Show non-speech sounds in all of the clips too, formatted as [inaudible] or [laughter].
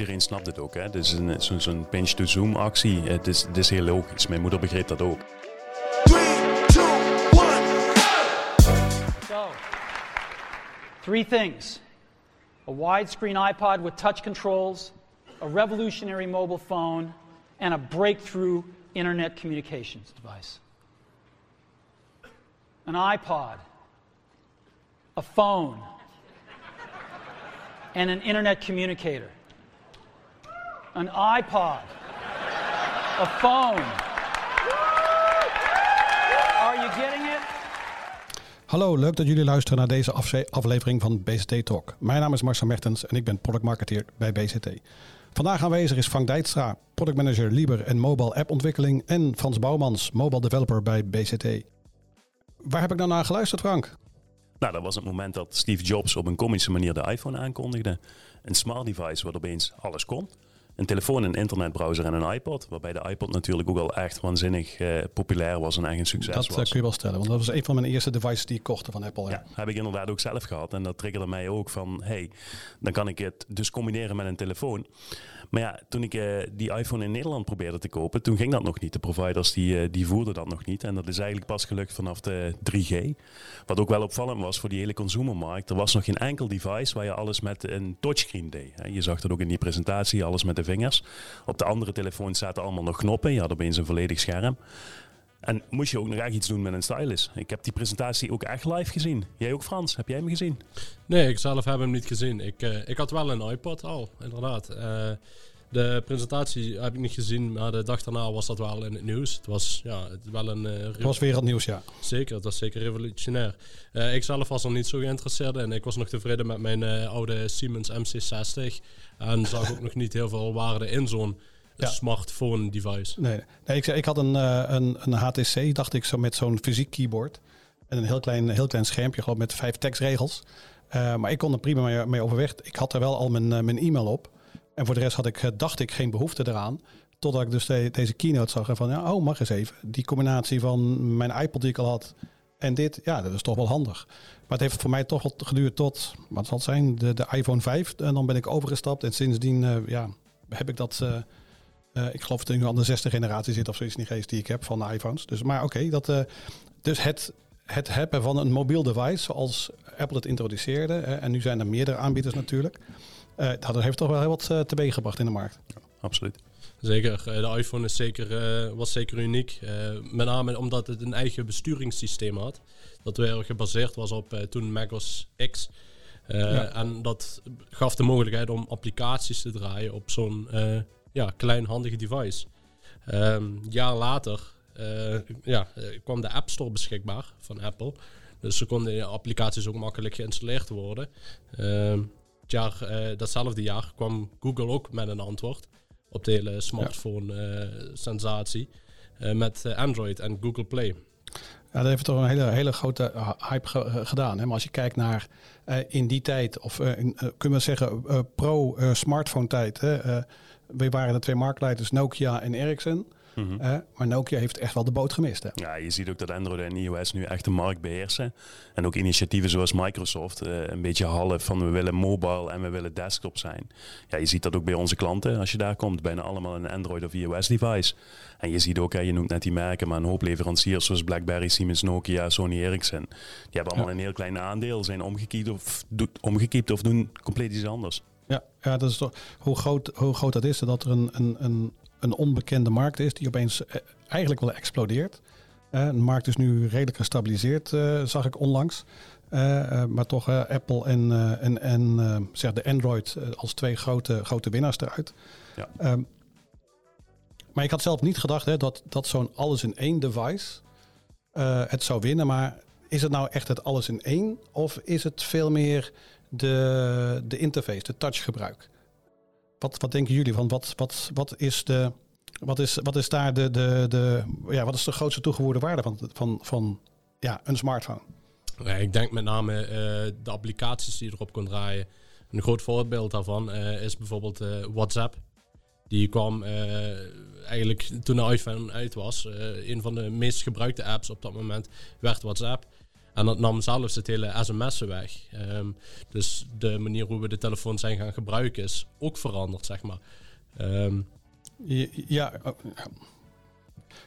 iedereen snapt het ook. Hè? Dus een- zo'n zo'n pinch-to-zoom actie, het is, het is heel logisch. Mijn moeder begreep dat ook. So, three things a widescreen iPod with touch controls, a revolutionary mobile phone, and a breakthrough internet communications device. An iPod, a phone, and an internet communicator. An iPod, a phone. Are you getting it? Hallo, leuk dat jullie luisteren naar deze aflevering van BCT Talk. Mijn naam is Marcel Mertens en ik ben product marketeer bij BCT. Vandaag aanwezig is Frank Dijkstra, product manager Lieber en mobile app ontwikkeling en Frans Bouwmans, mobile developer bij BCT. Waar heb ik nou naar geluisterd, Frank? Nou, dat was het moment dat Steve Jobs op een komische manier de iPhone aankondigde. Een smart device wat opeens alles kon. Een telefoon, een internetbrowser en een iPod. Waarbij de iPod natuurlijk ook al echt waanzinnig eh, populair was en echt een succes Dat eh, was. kun je wel stellen, want dat was een van mijn eerste devices die ik kocht van Apple. Ja, heb ik inderdaad ook zelf gehad. En dat triggerde mij ook van, hey, dan kan ik het dus combineren met een telefoon. Maar ja, toen ik eh, die iPhone in Nederland probeerde te kopen, toen ging dat nog niet. De providers die, eh, die voerden dat nog niet. En dat is eigenlijk pas gelukt vanaf de 3G. Wat ook wel opvallend was voor die hele consumermarkt. Er was nog geen enkel device waar je alles met een touchscreen deed. Je zag dat ook in die presentatie, alles met de vingers. Op de andere telefoons zaten allemaal nog knoppen. Je had opeens een volledig scherm. En moest je ook nog echt iets doen met een stylus. Ik heb die presentatie ook echt live gezien. Jij ook Frans? Heb jij hem gezien? Nee, ik zelf heb hem niet gezien. Ik, eh, ik had wel een iPod al, inderdaad. Eh, de presentatie heb ik niet gezien, maar de dag daarna was dat wel in het nieuws. Het was ja, het wel een... eh, Dat was wereldnieuws, ja. Zeker, dat was zeker revolutionair. Eh, ik zelf was er niet zo geïnteresseerd in. Ik was nog tevreden met mijn eh, oude Siemens MC60. En zag ook [laughs] nog niet heel veel waarde in zo'n Ja. smartphone device. Nee, nee ik, zei- ik had een, eh, een, een HTC, dacht ik, zo met zo'n fysiek keyboard. En een heel klein, heel klein schermpje, geloof met vijf tekstregels. Eh, maar ik kon er prima mee, mee overweg. Ik had er wel al mijn, eh, mijn e-mail op. En voor de rest had ik, dacht ik, geen behoefte eraan. Totdat ik dus de- deze keynote zag en van, ja, oh, mag eens even. Die combinatie van mijn iPod die ik al had en dit, ja, dat is toch wel handig. Maar het heeft voor mij toch geduurd tot, wat zal het zijn, de, de iPhone 5. En dan ben ik overgestapt en sindsdien, ja, heb ik dat... eh, eh, ik geloof dat ik nu aan de zesde generatie zit of zoiets in die geest die ik heb van de iPhones. Dus, maar oké, dat uh, dus het, het hebben van een mobiel device zoals Apple het introduceerde. Uh, en nu zijn er meerdere aanbieders natuurlijk. Dat heeft toch wel heel wat teweeg gebracht in de markt. Ja, absoluut. Zeker, de iPhone is zeker, was zeker uniek. Met name omdat het een eigen besturingssysteem had. Dat weer gebaseerd was op toen macOS X. Ja. En dat gaf de mogelijkheid om applicaties te draaien op zo'n ja, klein handige device. Um, jaar later uh, ja, kwam de App Store beschikbaar van Apple. Dus ze konden de applicaties ook makkelijk geïnstalleerd worden. Um, het jaar, uh, datzelfde jaar kwam Google ook met een antwoord op de hele smartphone-sensatie. Met Android en Google Play. Ja, dat heeft toch een hele, hele grote hype ge gedaan. Hè? Maar als je kijkt naar uh, in die tijd, of uh, in, uh, kunnen we zeggen pro-smartphone tijd. We waren de twee marktleiders Nokia en Ericsson. Mm -hmm. uh, maar Nokia heeft echt wel de boot gemist. Hè? Ja, je ziet ook dat Android en iOS nu echt de markt beheersen. En ook initiatieven zoals Microsoft, uh, een beetje half van we willen mobile en we willen desktop zijn. Ja, je ziet dat ook bij onze klanten als je daar komt. Bijna allemaal een Android of iOS device. En je ziet ook, hè, je noemt net die merken, maar een hoop leveranciers zoals BlackBerry, Siemens, Nokia, Sony Ericsson. Die hebben allemaal ja. een heel klein aandeel, zijn omgekiept of, omgekiept of doen compleet iets anders. Ja, ja dat is toch, hoe, groot, hoe groot dat is, dat er een, een, een, een onbekende markt is die opeens eigenlijk wel explodeert. Uh, de markt is nu redelijk gestabiliseerd, uh, zag ik onlangs. Uh, maar toch Apple en, en, en zeg de Android als twee grote, grote winnaars eruit. Ja. Um, maar ik had zelf niet gedacht hè, dat, dat zo'n alles in één device het zou winnen. Maar is het nou echt het alles in één? Of is het veel meer de, de interface, de touchgebruik. Wat, wat denken jullie van wat, wat, wat is de. Wat is, wat is daar de, de, de, ja, wat is de grootste toegevoegde waarde van, van, van ja, een smartphone? Ja, ik denk met name uh, de applicaties die je erop kunt draaien. Een groot voorbeeld daarvan uh, is bijvoorbeeld uh, WhatsApp. Die kwam eigenlijk toen de iPhone uit was. een van de meest gebruikte apps op dat moment werd WhatsApp. En dat nam zelfs het hele sms'en weg. Ehm, dus de manier hoe we de telefoon zijn gaan gebruiken is ook veranderd, zeg maar. Ehm, ja, oh,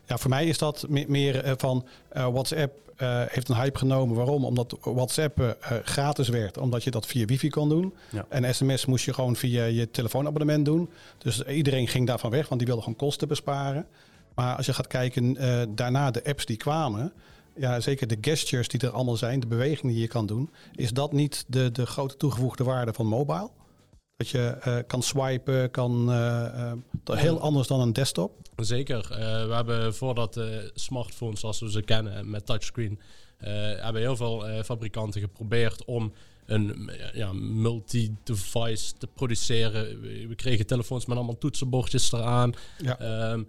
ja, voor mij is dat meer, eh, van uh, WhatsApp uh, heeft een hype genomen. Waarom? Omdat WhatsApp uh, gratis werd, omdat je dat via wifi kon doen. Ja. En sms moest je gewoon via je telefoonabonnement doen. Dus iedereen ging daarvan weg, want die wilde gewoon kosten besparen. Maar als je gaat kijken daarna de apps die kwamen, ja, zeker de gestures die er allemaal zijn, de bewegingen die je kan doen, is dat niet de, de grote toegevoegde waarde van mobile? Dat je uh, kan swipen, kan uh, uh, heel anders dan een desktop. Zeker. we hebben voordat de smartphones zoals we ze kennen met touchscreen, hebben heel veel fabrikanten geprobeerd om een ja, multi-device te produceren. We kregen telefoons met allemaal toetsenbordjes eraan. Ja. Um,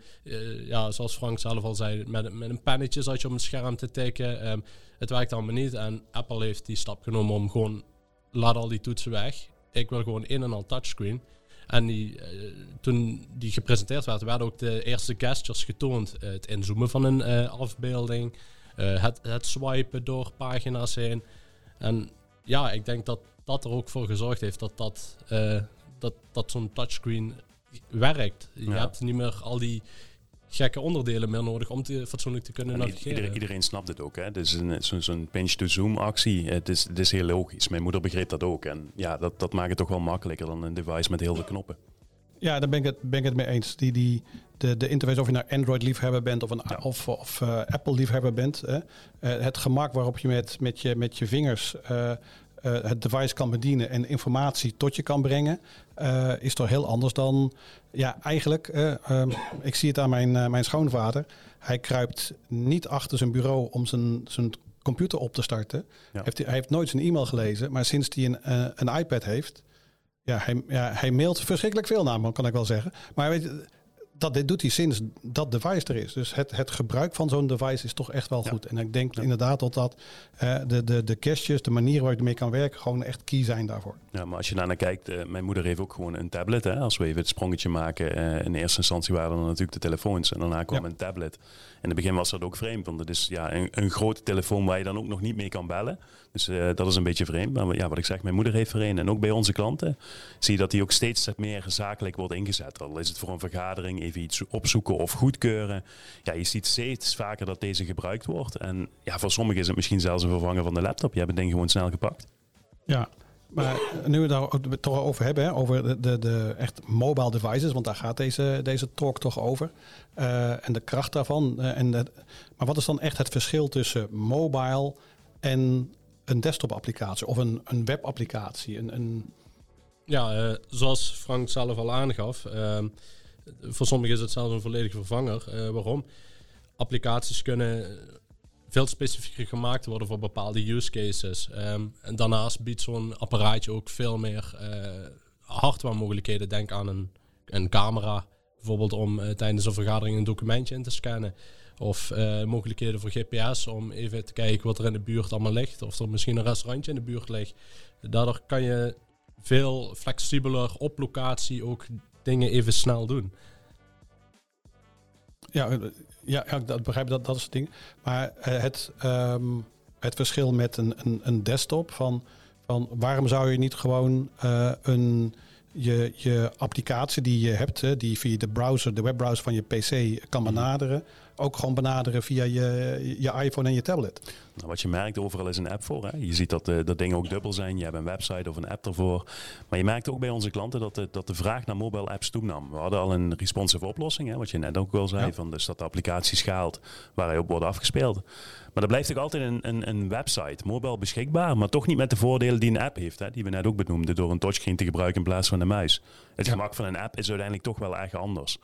ja, zoals Frank zelf al zei, met, met een pennetje zat je op een scherm te tikken. Um, het werkt allemaal niet. En Apple heeft die stap genomen om gewoon, laat al die toetsen weg. Ik wil gewoon in en al touchscreen. En die, uh, toen die gepresenteerd werd, werden ook de eerste gestures getoond. Uh, het inzoomen van een uh, afbeelding, het, het swipen door pagina's heen. En ja, ik denk dat dat er ook voor gezorgd heeft dat, dat, dat, dat zo'n touchscreen werkt. Je hebt niet meer al die gekke onderdelen meer nodig om te, fatsoenlijk te kunnen navigeren. Iedereen, iedereen snapt het ook. Hè? Het is zo'n zo pinch-to-zoom actie. Het is, het is heel logisch. Mijn moeder begreep dat ook. En ja, dat, dat maakt het toch wel makkelijker dan een device met heel veel knoppen. Ja, daar ben ik het, ben ik het mee eens. Die, die, de, de interface, of je nou Android-liefhebber bent of, een, of, of uh, Apple-liefhebber bent. Hè? Uh, het gemak waarop je met, met, je, met je vingers uh, het device kan bedienen en informatie tot je kan brengen, is toch heel anders dan ja, eigenlijk, uh, ik zie het aan mijn, mijn schoonvader. Hij kruipt niet achter zijn bureau om zijn, zijn computer op te starten. Heeft, hij heeft nooit zijn e-mail gelezen, maar sinds hij een, uh, een iPad heeft, ja, hij, ja, hij mailt verschrikkelijk veel naar me, kan ik wel zeggen. Maar weet je, dat dit doet hij sinds dat device er is. Dus het, het gebruik van zo'n device is toch echt wel goed. En ik denk inderdaad dat, dat uh, de, de, de gestures, de manier waarop je ermee kan werken, gewoon echt key zijn daarvoor. Ja, maar als je naar kijkt, uh, mijn moeder heeft ook gewoon een tablet. Hè? Als we even het sprongetje maken. Uh, in eerste instantie waren er natuurlijk de telefoons en daarna kwam ja. een tablet. In het begin was dat ook vreemd, want het is ja, een, een grote telefoon waar je dan ook nog niet mee kan bellen. Dus dat is een beetje vreemd. Maar ja, wat ik zeg, mijn moeder heeft er een. En ook bij onze klanten zie je dat die ook steeds meer zakelijk wordt ingezet. Al is het voor een vergadering even iets opzoeken of goedkeuren. Ja, je ziet steeds vaker dat deze gebruikt wordt. En ja, voor sommigen is het misschien zelfs een vervanger van de laptop. Je hebt het ding gewoon snel gepakt. Ja, maar nu we het toch over hebben, hè, over de, de, de, echt mobile devices, want daar gaat deze, deze talk toch over. Uh, en de kracht daarvan. Uh, en de, maar wat is dan echt het verschil tussen mobile en een desktop applicatie of een, een webapplicatie? Een, een... Ja, uh, zoals Frank zelf al aangaf, ehm, voor sommigen is het zelfs een volledige vervanger. waarom? Applicaties kunnen veel specifieker gemaakt worden voor bepaalde use cases. Um, en daarnaast biedt zo'n apparaatje ook veel meer uh, hardware mogelijkheden. Denk aan een, een camera, bijvoorbeeld om uh, tijdens een vergadering een documentje in te scannen. Of mogelijkheden voor GPS om even te kijken wat er in de buurt allemaal ligt. Of er misschien een restaurantje in de buurt ligt. Daardoor kan je veel flexibeler op locatie ook dingen even snel doen. Ja, ja, ja dat begrijp dat, dat is het ding. Maar uh, het, um, het verschil met een, een, een, desktop van, van waarom zou je niet gewoon uh, een je, je applicatie die je hebt, hè, die via de browser, de webbrowser van je PC kan mhm. benaderen, ook gewoon benaderen via je, je iPhone en je tablet. Nou, wat je merkt, overal is een app voor. Hè? Je ziet dat, uh, dat dingen ook dubbel zijn. Je hebt een website of een app ervoor. Maar je merkt ook bij onze klanten dat de, dat de vraag naar mobile apps toenam. We hadden al een responsive oplossing, hè, wat je net ook wel zei. Van dus dat de applicatie schaalt waar hij op wordt afgespeeld. Maar er blijft ook altijd een, een, een, website, mobile beschikbaar, maar toch niet met de voordelen die een app heeft. Hè, die we net ook benoemden, door een touchscreen te gebruiken in plaats van een muis. Het gemak van een app is uiteindelijk toch wel erg anders.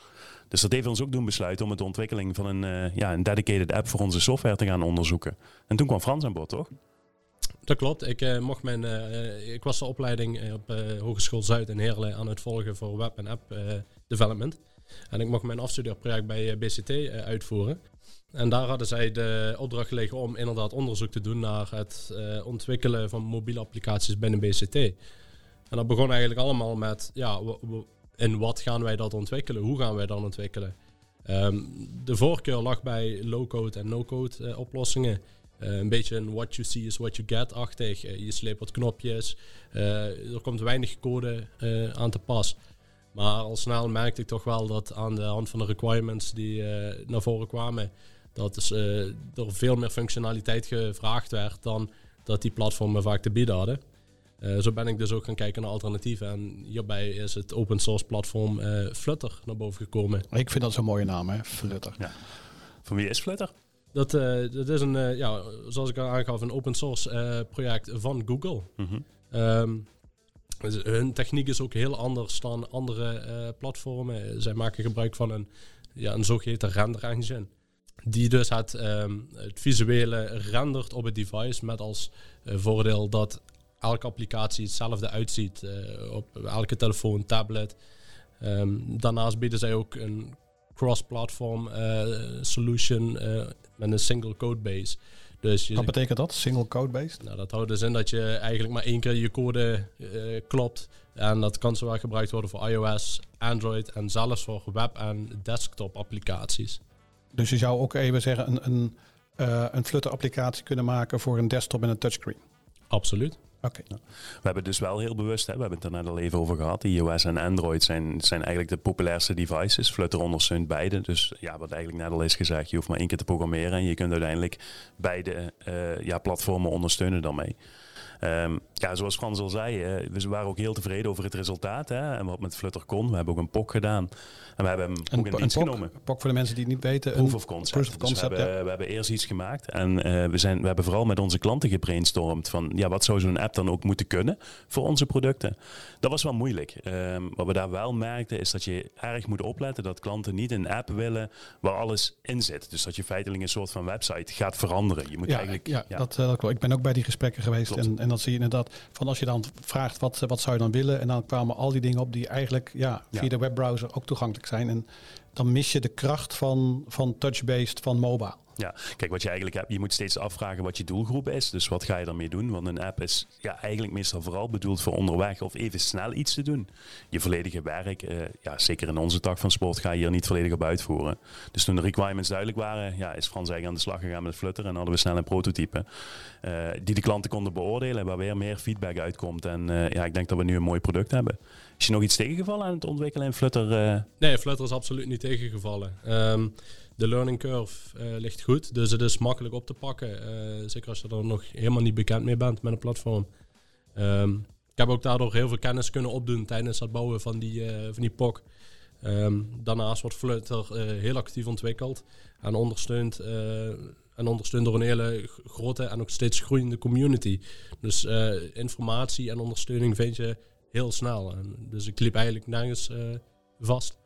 Dus dat heeft ons ook doen besluiten om de ontwikkeling van een, uh, ja, een dedicated app voor onze software te gaan onderzoeken. En toen kwam Frans aan boord, toch? Dat klopt. Ik, uh, mocht mijn, uh, ik was de opleiding op Hogeschool Zuid in Heerlen aan het volgen voor web en app development. En ik mocht mijn afstudeerproject bij BCT uitvoeren. En daar hadden zij de opdracht gelegen om inderdaad onderzoek te doen naar het ontwikkelen van mobiele applicaties binnen BCT. En dat begon eigenlijk allemaal met, ja, en wat gaan wij dat ontwikkelen? Hoe gaan wij dat ontwikkelen? Um, de voorkeur lag bij low-code en no-code uh, oplossingen. een beetje een what you see is what you get-achtig. je sleept wat knopjes. er komt weinig code aan te pas. Maar al snel merkte ik toch wel dat aan de hand van de requirements die naar voren kwamen, dat dus, er veel meer functionaliteit gevraagd werd dan dat die platformen vaak te bieden hadden. Uh, zo ben ik dus ook gaan kijken naar alternatieven. En hierbij is het open source platform uh, Flutter naar boven gekomen. Ik vind dat zo'n mooie naam, hè? Flutter. Ja. Van wie is Flutter? Dat, uh, dat is een, ja, zoals ik al aangaf, een open source project van Google. Mm -hmm. dus hun techniek is ook heel anders dan andere platformen. Zij maken gebruik van een, ja, een zogeheten render engine. Die dus het, um, het visuele rendert op het device met als voordeel dat elke applicatie hetzelfde uitziet uh, op elke telefoon, tablet. Um, daarnaast bieden zij ook een cross-platform uh, solution uh, met een single codebase. Dus Wat betekent dat, single codebase? Nou, dat houdt dus in dat je eigenlijk maar één keer je code klopt. En dat kan zowel gebruikt worden voor iOS, Android en zelfs voor web- en desktop applicaties. Dus je zou ook even zeggen een, een, een Flutter applicatie kunnen maken voor een desktop en een touchscreen? Absoluut. Oké. We hebben dus wel heel bewust, hè, we hebben het er net al even over gehad, iOS en Android zijn, zijn eigenlijk de populairste devices. Flutter ondersteunt beide. Dus ja, wat eigenlijk net al is gezegd, je hoeft maar één keer te programmeren en je kunt uiteindelijk beide uh, ja, platformen ondersteunen daarmee. Um, ja, zoals Frans al zei, we waren ook heel tevreden over het resultaat. Hè, en wat met Flutter kon. We hebben ook een POC gedaan. En we hebben hem een, ook in dienst genomen. POC voor de mensen die het niet weten. Proof of concept. Proof of concept dus we, hebben, we hebben eerst iets gemaakt. En uh, we, zijn, we hebben vooral met onze klanten gebrainstormd van ja, wat zou zo'n app dan ook moeten kunnen voor onze producten. Dat was wel moeilijk. Um, wat we daar wel merkten is dat je erg moet opletten dat klanten niet een app willen waar alles in zit. Dus dat je feitelijk een soort van website gaat veranderen. Je moet ja, eigenlijk, ja, ja. Dat, uh, dat Ik ben ook bij die gesprekken geweest en, en dat zie je inderdaad van als je dan vraagt wat, wat zou je dan willen en dan kwamen al die dingen op die eigenlijk ja, via de webbrowser ook toegankelijk zijn. En dan mis je de kracht van, van touch-based van mobile. Ja, kijk, wat je eigenlijk hebt, je moet steeds afvragen wat je doelgroep is. Dus wat ga je ermee doen? Want een app is ja, eigenlijk meestal vooral bedoeld voor onderweg of even snel iets te doen. Je volledige werk, uh, ja, zeker in onze tak van sport, ga je hier niet volledig op uitvoeren. Dus toen de requirements duidelijk waren, ja, is Frans eigenlijk aan de slag gegaan met Flutter en hadden we snel een prototype uh, die de klanten konden beoordelen, waar weer meer feedback uitkomt. En uh, ja, ik denk dat we nu een mooi product hebben. Is je nog iets tegengevallen aan het ontwikkelen in Flutter? Nee, Flutter is absoluut niet tegengevallen. Um, de learning curve uh, ligt goed, dus het is makkelijk op te pakken. Uh, zeker als je er nog helemaal niet bekend mee bent met een platform. Um, ik heb ook daardoor heel veel kennis kunnen opdoen tijdens het bouwen van die, van die POC. Um, daarnaast wordt Flutter heel actief ontwikkeld en ondersteund, en ondersteund door een hele grote en ook steeds groeiende community. Dus informatie en ondersteuning vind je heel snel. En dus ik liep eigenlijk nergens vast.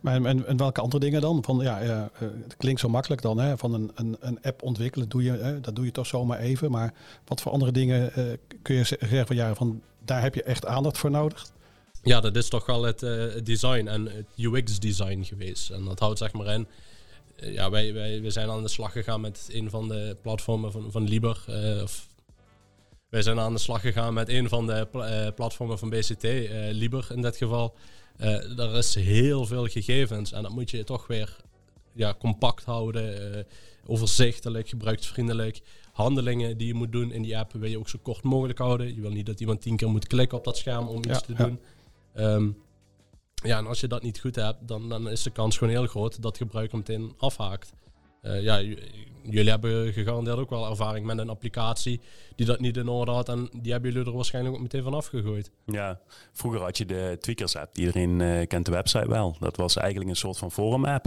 Maar en, en, welke andere dingen dan? Van, ja, uh, het klinkt zo makkelijk dan, hè? van een, een, een app ontwikkelen, doe je, dat doe je toch zomaar even. Maar wat voor andere dingen uh, kun je zeggen van, ja, van daar heb je echt aandacht voor nodig? Ja, dat is toch wel het, design en het UX-design geweest. En dat houdt zeg maar in, ja, wij, wij, wij zijn aan de slag gegaan met een van de platformen van, van Liber. Of, wij zijn aan de slag gegaan met een van de platformen van BCT, Liber in dit geval. Er is heel veel gegevens en dat moet je toch weer ja, compact houden, overzichtelijk, gebruiksvriendelijk. Handelingen die je moet doen in die app wil je ook zo kort mogelijk houden. Je wil niet dat iemand tien keer moet klikken op dat scherm om iets te doen. Um, ja, en als je dat niet goed hebt, dan, dan is de kans gewoon heel groot dat gebruiker meteen afhaakt. Uh, ja, jullie hebben gegarandeerd ook wel ervaring met een applicatie die dat niet in orde had. En die hebben jullie er waarschijnlijk ook meteen van afgegooid. Ja, vroeger had je de Tweakers app. Iedereen uh, kent de website wel. Dat was eigenlijk een soort van forum app.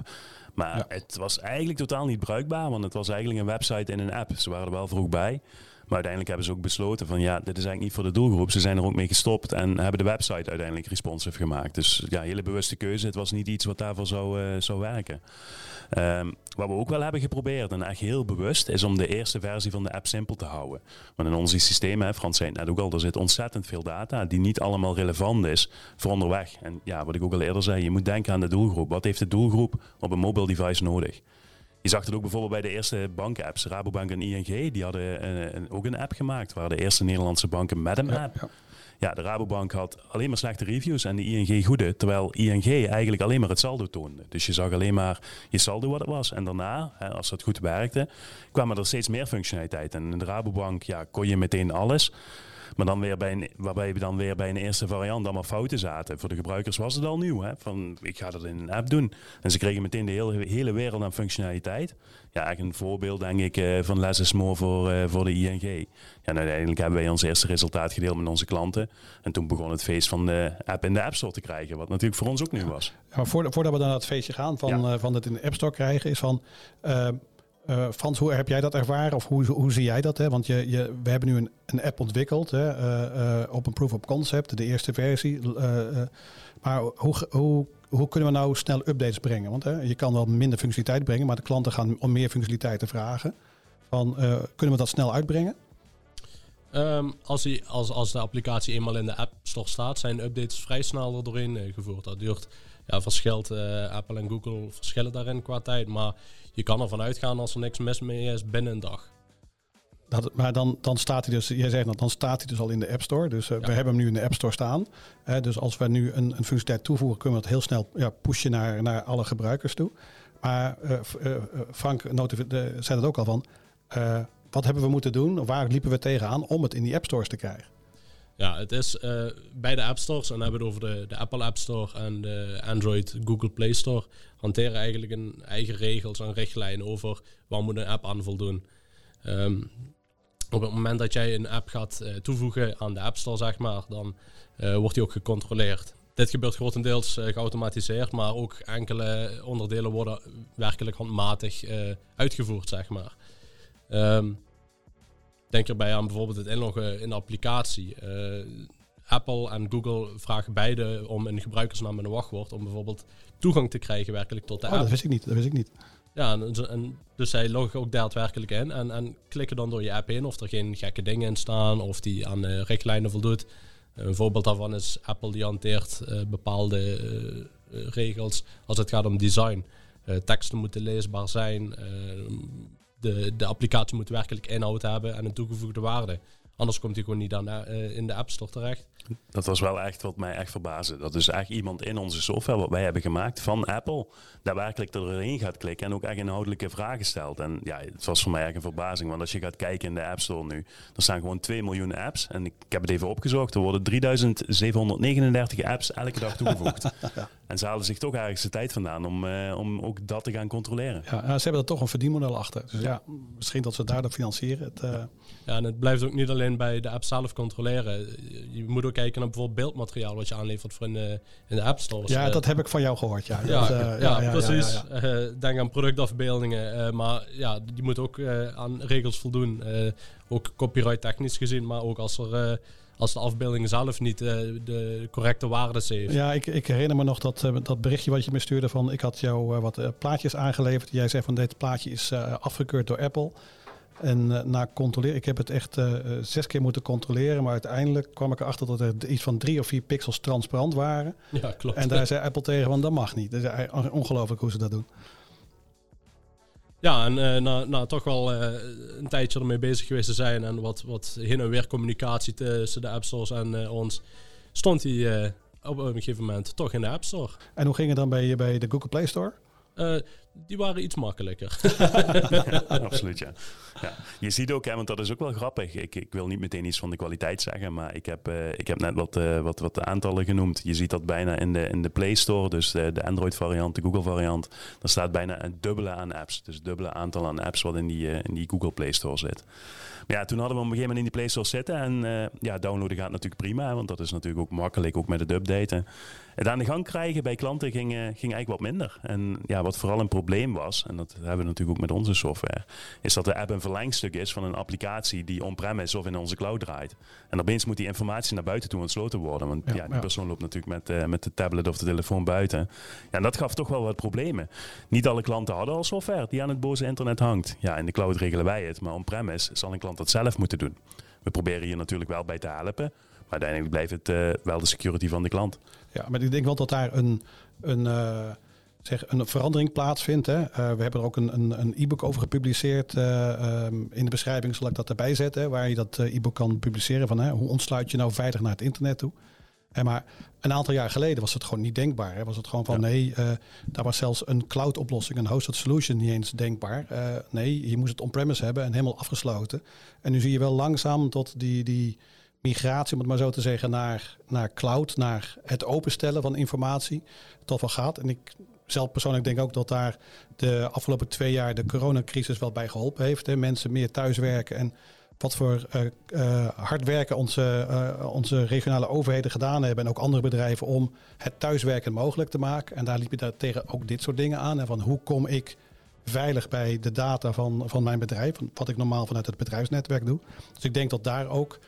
Maar het was eigenlijk totaal niet bruikbaar, want het was eigenlijk een website in een app. Ze waren er wel vroeg bij. Maar uiteindelijk hebben ze ook besloten van ja, dit is eigenlijk niet voor de doelgroep. Ze zijn er ook mee gestopt en hebben de website uiteindelijk responsive gemaakt. Dus ja, hele bewuste keuze. Het was niet iets wat daarvoor zou, uh, zou werken. Um, wat we ook wel hebben geprobeerd, en echt heel bewust, is om de eerste versie van de app simpel te houden. Want in onze systemen, Frans zei het net ook al, er zit ontzettend veel data die niet allemaal relevant is voor onderweg. En ja, wat ik ook al eerder zei, je moet denken aan de doelgroep. Wat heeft de doelgroep op een mobile device nodig? Je zag het ook bijvoorbeeld bij de eerste bankapps. Rabobank en ING, die hadden een, een, ook een app gemaakt. Waren de eerste Nederlandse banken met een app. Ja, Ja, de Rabobank had alleen maar slechte reviews en de ING goede. Terwijl ING eigenlijk alleen maar het saldo toonde. Dus je zag alleen maar je saldo wat het was. En daarna, hè, als dat goed werkte, kwamen er steeds meer functionaliteit. En in de Rabobank ja, kon je meteen alles. Maar dan weer bij een, waarbij we dan weer bij een eerste variant allemaal fouten zaten. Voor de gebruikers was het al nieuw. Hè? Van, ik ga dat in een app doen. En ze kregen meteen de hele, hele wereld aan functionaliteit. Ja, eigenlijk een voorbeeld denk ik uh, van Less is More voor, uh, voor de ING. Ja, en uiteindelijk hebben wij ons eerste resultaat gedeeld met onze klanten. En toen begon het feest van de app in de App Store te krijgen. Wat natuurlijk voor ons ook nieuw was. Ja, maar voordat we dan naar het feestje gaan van, ja. uh, van het in de App Store krijgen, is van... Uh, Frans, hoe heb jij dat ervaren of hoe, hoe zie jij dat? Hè? Want je, je, we hebben nu een, een app ontwikkeld hè? Uh, uh, op een proof of concept, de eerste versie. maar hoe, hoe, hoe kunnen we nou snel updates brengen? Want je kan wel minder functionaliteit brengen, maar de klanten gaan om meer functionaliteiten vragen. Van, kunnen we dat snel uitbrengen? Um, als, als, als de applicatie eenmaal in de App Store staat, zijn updates vrij snel er doorheen gevoerd. Dat duurt, ja, verschilt Apple en Google verschillen daarin qua tijd, maar je kan ervan uitgaan als er niks mis mee is binnen een dag. Dat, maar dan, dan staat hij dus, jij zegt dat, dan staat hij dus al in de App Store. Dus uh, ja. we hebben hem nu in de App Store staan. Uh, dus als we nu een, een functionaliteit toevoegen, kunnen we het heel snel ja, pushen naar, naar alle gebruikers toe. Maar uh, Frank zei het ook al van, wat hebben we moeten doen? Waar liepen we tegenaan om het in die App Stores te krijgen? Ja, het is uh, bij de App Stores, en hebben we het over de, de Apple App Store en de Android Google Play Store, hanteren eigenlijk een eigen regels en richtlijnen over waar moet een app aan voldoen. Um, op het moment dat jij een app gaat uh, toevoegen aan de App Store, zeg maar, dan uh, wordt die ook gecontroleerd. Dit gebeurt grotendeels geautomatiseerd, maar ook enkele onderdelen worden werkelijk handmatig uitgevoerd, zeg maar. Um, Denk erbij aan bijvoorbeeld het inloggen in de applicatie. Uh, Apple en Google vragen beide om een gebruikersnaam en een wachtwoord om bijvoorbeeld toegang te krijgen werkelijk tot de oh, app. dat wist ik niet. Dat wist ik niet. Ja, en, en, dus zij loggen ook daadwerkelijk in en, en klikken dan door je app in of er geen gekke dingen in staan of die aan uh, richtlijnen voldoet. Een voorbeeld daarvan is Apple die hanteert uh, bepaalde regels als het gaat om design. teksten moeten leesbaar zijn, de, de applicatie moet werkelijk inhoud hebben en een toegevoegde waarde. Anders komt hij gewoon niet aan, uh, in de App Store terecht. Dat was wel echt wat mij echt verbaasde. Dat is echt iemand in onze software, wat wij hebben gemaakt van Apple, daadwerkelijk erin gaat klikken en ook echt inhoudelijke vragen stelt. En ja, het was voor mij echt een verbazing. Want als je gaat kijken in de App Store nu, er staan gewoon 2 miljoen apps. En ik, heb het even opgezocht, er worden 3739 apps elke dag toegevoegd. ja. [laughs] En ze halen zich toch ergens de tijd vandaan om, uh, om ook dat te gaan controleren. Ja, ze hebben er toch een verdienmodel achter. Dus ja, misschien dat ze daardoor financieren. Het, uh... Ja, en het blijft ook niet alleen bij de app zelf controleren. Je moet ook kijken naar bijvoorbeeld beeldmateriaal wat je aanlevert voor in de, in de App Store. Ja, dat heb ik van jou gehoord. Ja, ja, dat, uh, ja, ja, precies. Uh, denk aan productafbeeldingen. Uh, maar ja, die moet ook aan regels voldoen. ook copyright technisch gezien, maar ook als er als de afbeelding zelf niet uh, de correcte waardes heeft. Ja, ik, ik herinner me nog dat, uh, dat berichtje wat je me stuurde van ik had jou uh, wat plaatjes aangeleverd. Jij zei van dit plaatje is afgekeurd door Apple. En na controleren, ik heb het echt zes keer moeten controleren, maar uiteindelijk kwam ik erachter dat er iets van drie of vier pixels transparant waren. Ja, klopt. En daar zei Apple tegen van dat mag niet. Dat is ongelooflijk hoe ze dat doen. Ja, en uh, na, na toch wel uh, een tijdje ermee bezig geweest te zijn en wat, wat heen en weer communicatie tussen de App Stores en uh, ons, stond hij op een gegeven moment toch in de App Store. En hoe ging het dan bij, bij de Google Play Store? Die waren iets makkelijker. [laughs] Absoluut, ja. ja. Je ziet ook, hè, want dat is ook wel grappig. Ik, ik wil niet meteen iets van de kwaliteit zeggen, maar ik heb, uh, ik heb net wat, uh, wat, wat aantallen genoemd. Je ziet dat bijna in de, in de Play Store, dus de, de Android variant, de Google variant. Daar staat bijna een dubbele aan apps. Dus dubbele aantal aan apps wat in die, uh, in die Google Play Store zit. Maar ja, toen hadden we op een gegeven moment in die Play Store zitten. En ja, downloaden gaat natuurlijk prima, want dat is natuurlijk ook makkelijk, ook met het updaten. Het aan de gang krijgen bij klanten ging, ging eigenlijk wat minder. En ja, wat vooral een probleem was, en dat hebben we natuurlijk ook met onze software, is dat de app een verlengstuk is van een applicatie die on-prem is of in onze cloud draait. En opeens moet die informatie naar buiten toe ontsloten worden. Want ja, ja die persoon loopt natuurlijk met, uh, met de tablet of de telefoon buiten. Ja, en dat gaf toch wel wat problemen. Niet alle klanten hadden al software die aan het boze internet hangt. Ja, in de cloud regelen wij het, maar on-premise zal een klant dat zelf moeten doen. We proberen hier natuurlijk wel bij te helpen. Maar uiteindelijk blijft het uh, wel de security van de klant. Ja, maar ik denk wel dat daar een, een, uh, zeg, een verandering plaatsvindt. Hè. we hebben er ook een, een, een e-book over gepubliceerd. Ehm, in de beschrijving zal ik dat erbij zetten, waar je dat e-book kan publiceren van hè, hoe ontsluit je nou veilig naar het internet toe. En maar een aantal jaar geleden was het gewoon niet denkbaar. Hè? Was het gewoon van nee, uh, daar was zelfs een cloud oplossing, een hosted solution niet eens denkbaar. Nee, je moest het on-premise hebben en helemaal afgesloten. En nu zie je wel langzaam tot die, die migratie, om het maar zo te zeggen, naar, naar cloud, naar het openstellen van informatie, tot wel gaat. En ik zelf persoonlijk denk ook dat daar de afgelopen twee jaar de coronacrisis wel bij geholpen heeft. Hè? Mensen meer thuiswerken en wat voor uh, hard werken onze, uh, onze regionale overheden gedaan hebben. En ook andere bedrijven om het thuiswerken mogelijk te maken. En daar liep je daar tegen ook dit soort dingen aan. En van hoe kom ik veilig bij de data van, van mijn bedrijf. Wat ik normaal vanuit het bedrijfsnetwerk doe. Dus ik denk dat daar ook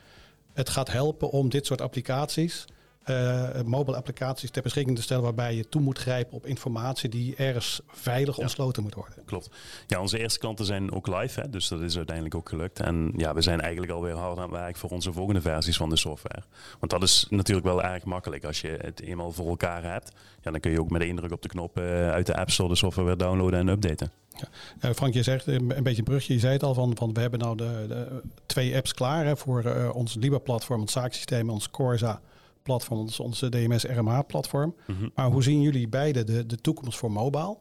het gaat helpen om dit soort applicaties uh, mobile applicaties ter beschikking te stellen waarbij je toe moet grijpen op informatie die ergens veilig ontsloten moet worden. Klopt. Ja, onze eerste klanten zijn ook live, hè, dus dat is uiteindelijk ook gelukt. En ja, we zijn eigenlijk alweer hard aan het werk voor onze volgende versies van de software. Want dat is natuurlijk wel erg makkelijk. Als je het eenmaal voor elkaar hebt, ja, dan kun je ook met één druk op de knop uh, uit de App Store de software weer downloaden en updaten. Ja. Uh, Frank, je zegt een beetje een brugje. Je zei het al van, van we hebben nou de, de twee apps klaar hè, voor ons Liba-platform, ons zaaksysteem, ons Corsa platform, onze, onze DMS RMA-platform. Mhm. Maar hoe zien jullie beide de, de toekomst voor mobile?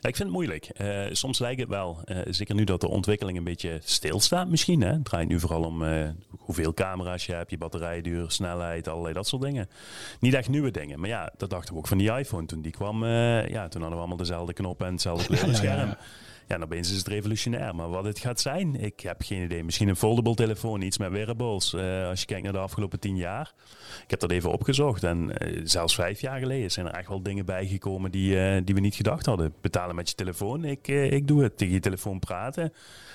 Ja, ik vind het moeilijk. Uh, soms lijkt het wel. Uh, zeker nu dat de ontwikkeling een beetje stilstaat misschien. Hè? Het draait nu vooral om uh, hoeveel camera's je hebt, je batterijduur, snelheid, allerlei dat soort dingen. Niet echt nieuwe dingen. Maar ja, dat dachten we ook van die iPhone toen die kwam. ja, toen hadden we allemaal dezelfde knoppen en hetzelfde scherm. [laughs] Ja, dan opeens is het revolutionair. Maar wat het gaat zijn, ik heb geen idee. Misschien een foldable telefoon, iets met wearables. Uh, als je kijkt naar de afgelopen tien jaar. Ik heb dat even opgezocht. En uh, zelfs vijf jaar geleden zijn er echt wel dingen bijgekomen die, uh, die we niet gedacht hadden. Betalen met je telefoon, ik, ik doe het. Tegen je telefoon praten.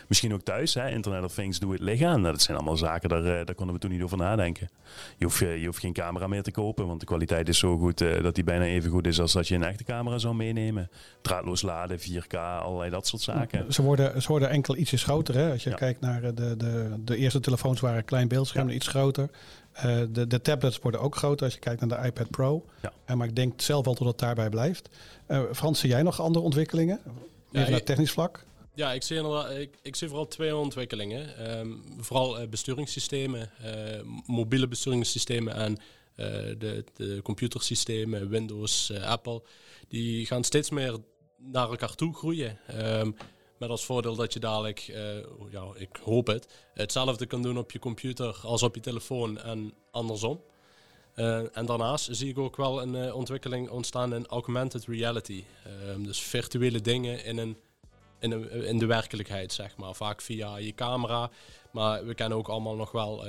Misschien ook thuis, hè? Internet of Things, doe het liggen. Nou, dat zijn allemaal zaken, daar, daar konden we toen niet over nadenken. Je hoeft, je hoeft geen camera meer te kopen, want de kwaliteit is zo goed dat die bijna even goed is als dat je een echte camera zou meenemen. Draadloos laden, 4K, allerlei dat soort zaken. Ze worden, ze worden enkel ietsjes groter. Hè? Als je kijkt naar de, de, de eerste telefoons waren klein beeldscherm, iets groter. Uh, de, de tablets worden ook groter als je kijkt naar de iPad Pro. Ja. Uh, maar ik denk zelf wel dat het daarbij blijft. Uh, Frans, zie jij nog andere ontwikkelingen? Meer ja, naar technisch vlak? Ja, ik zie, ik, ik zie vooral twee ontwikkelingen. Um, vooral besturingssystemen, mobiele besturingssystemen en de, de computersystemen, Windows, Apple. Die gaan steeds meer naar elkaar toe groeien. Um, met als voordeel dat je dadelijk, uh, ja, ik hoop het, hetzelfde kan doen op je computer als op je telefoon en andersom. Uh, en daarnaast zie ik ook wel een uh, ontwikkeling ontstaan in augmented reality. Um, dus virtuele dingen in, een, in, een, in de werkelijkheid, zeg maar. Vaak via je camera. Maar we kennen ook allemaal nog wel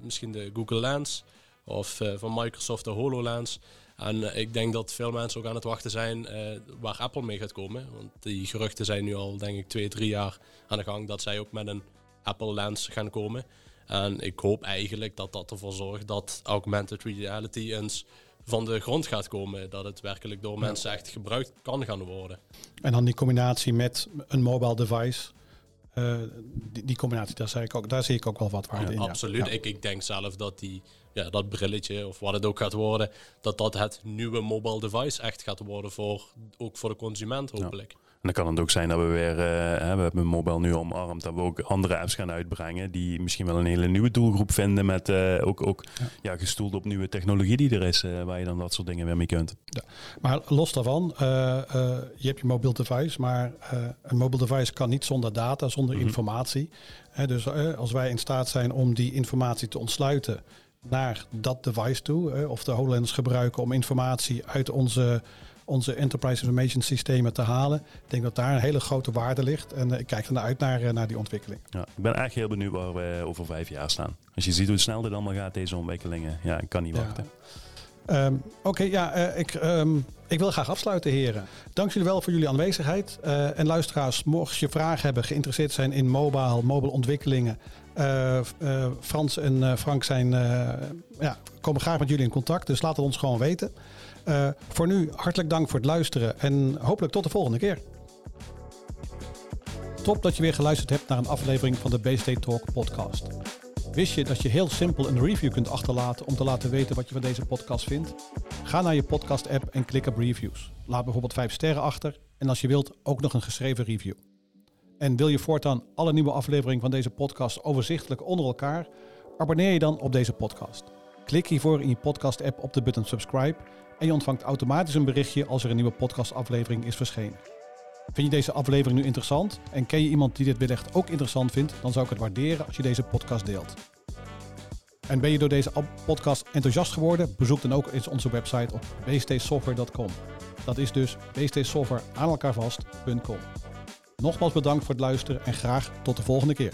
misschien de Google Lens of van Microsoft de HoloLens. En eh, ik denk dat veel mensen ook aan het wachten zijn uh, waar Apple mee gaat komen. Want die geruchten zijn nu al, denk ik, twee, drie jaar aan de gang dat zij ook met een Apple Lens gaan komen. En ik hoop eigenlijk dat dat ervoor zorgt dat augmented reality eens van de grond gaat komen. Dat het werkelijk door mensen echt gebruikt kan gaan worden. En dan die combinatie met een mobile device. Uh, die, die, combinatie, daar, zei ik ook, daar zie ik ook wel wat waarde in. Absoluut. Ik, ik denk zelf dat die ja, dat brilletje of wat het ook gaat worden, dat dat het nieuwe mobile device echt gaat worden voor, ook voor de consument hopelijk. En dan kan het ook zijn dat we weer, uh, we hebben mobile nu omarmd, dat we ook andere apps gaan uitbrengen die misschien wel een hele nieuwe doelgroep vinden met uh, ook, ook ja. gestoeld op nieuwe technologie die er is, uh, waar je dan dat soort dingen weer mee kunt. Ja. Maar los daarvan, je hebt je mobiel device, maar een mobiel device kan niet zonder data, zonder mhm. informatie. dus als wij in staat zijn om die informatie te ontsluiten, naar dat device toe. of de HoloLens gebruiken om informatie uit onze, onze Enterprise Information systemen te halen. Ik denk dat daar een hele grote waarde ligt. En uh, ik kijk ernaar uit naar, uh, naar die ontwikkeling. Ja, ik ben echt heel benieuwd waar we over vijf jaar staan. Als je ziet hoe snel dit allemaal gaat, deze ontwikkelingen. Ja, ik kan niet wachten. Um, Oké, ja, uh, ik, um, ik wil graag afsluiten, heren. Dank jullie wel voor jullie aanwezigheid. Uh, en luisteraars, mocht je vragen hebben, geïnteresseerd zijn in mobile, mobile ontwikkelingen, uh, Frans en Frank zijn, ja, komen graag met jullie in contact. Dus laat het ons gewoon weten. voor nu hartelijk dank voor het luisteren en hopelijk tot de volgende keer. Top dat je weer geluisterd hebt naar een aflevering van de BST Talk podcast. Wist je dat je heel simpel een review kunt achterlaten om te laten weten wat je van deze podcast vindt? Ga naar je podcast-app en klik op reviews. Laat bijvoorbeeld 5 sterren achter en als je wilt ook nog een geschreven review. En wil je voortaan alle nieuwe afleveringen van deze podcast overzichtelijk onder elkaar? Abonneer je dan op deze podcast. Klik hiervoor in je podcast-app op de button subscribe en je ontvangt automatisch een berichtje als er een nieuwe podcastaflevering is verschenen. Vind je deze aflevering nu interessant en ken je iemand die dit wellicht ook interessant vindt, dan zou ik het waarderen als je deze podcast deelt. En ben je door deze podcast enthousiast geworden? Bezoek dan ook eens onze website op bstsoftware.com. Dat is dus bstsoftware aan elkaar vast.com. Nogmaals bedankt voor het luisteren en graag tot de volgende keer.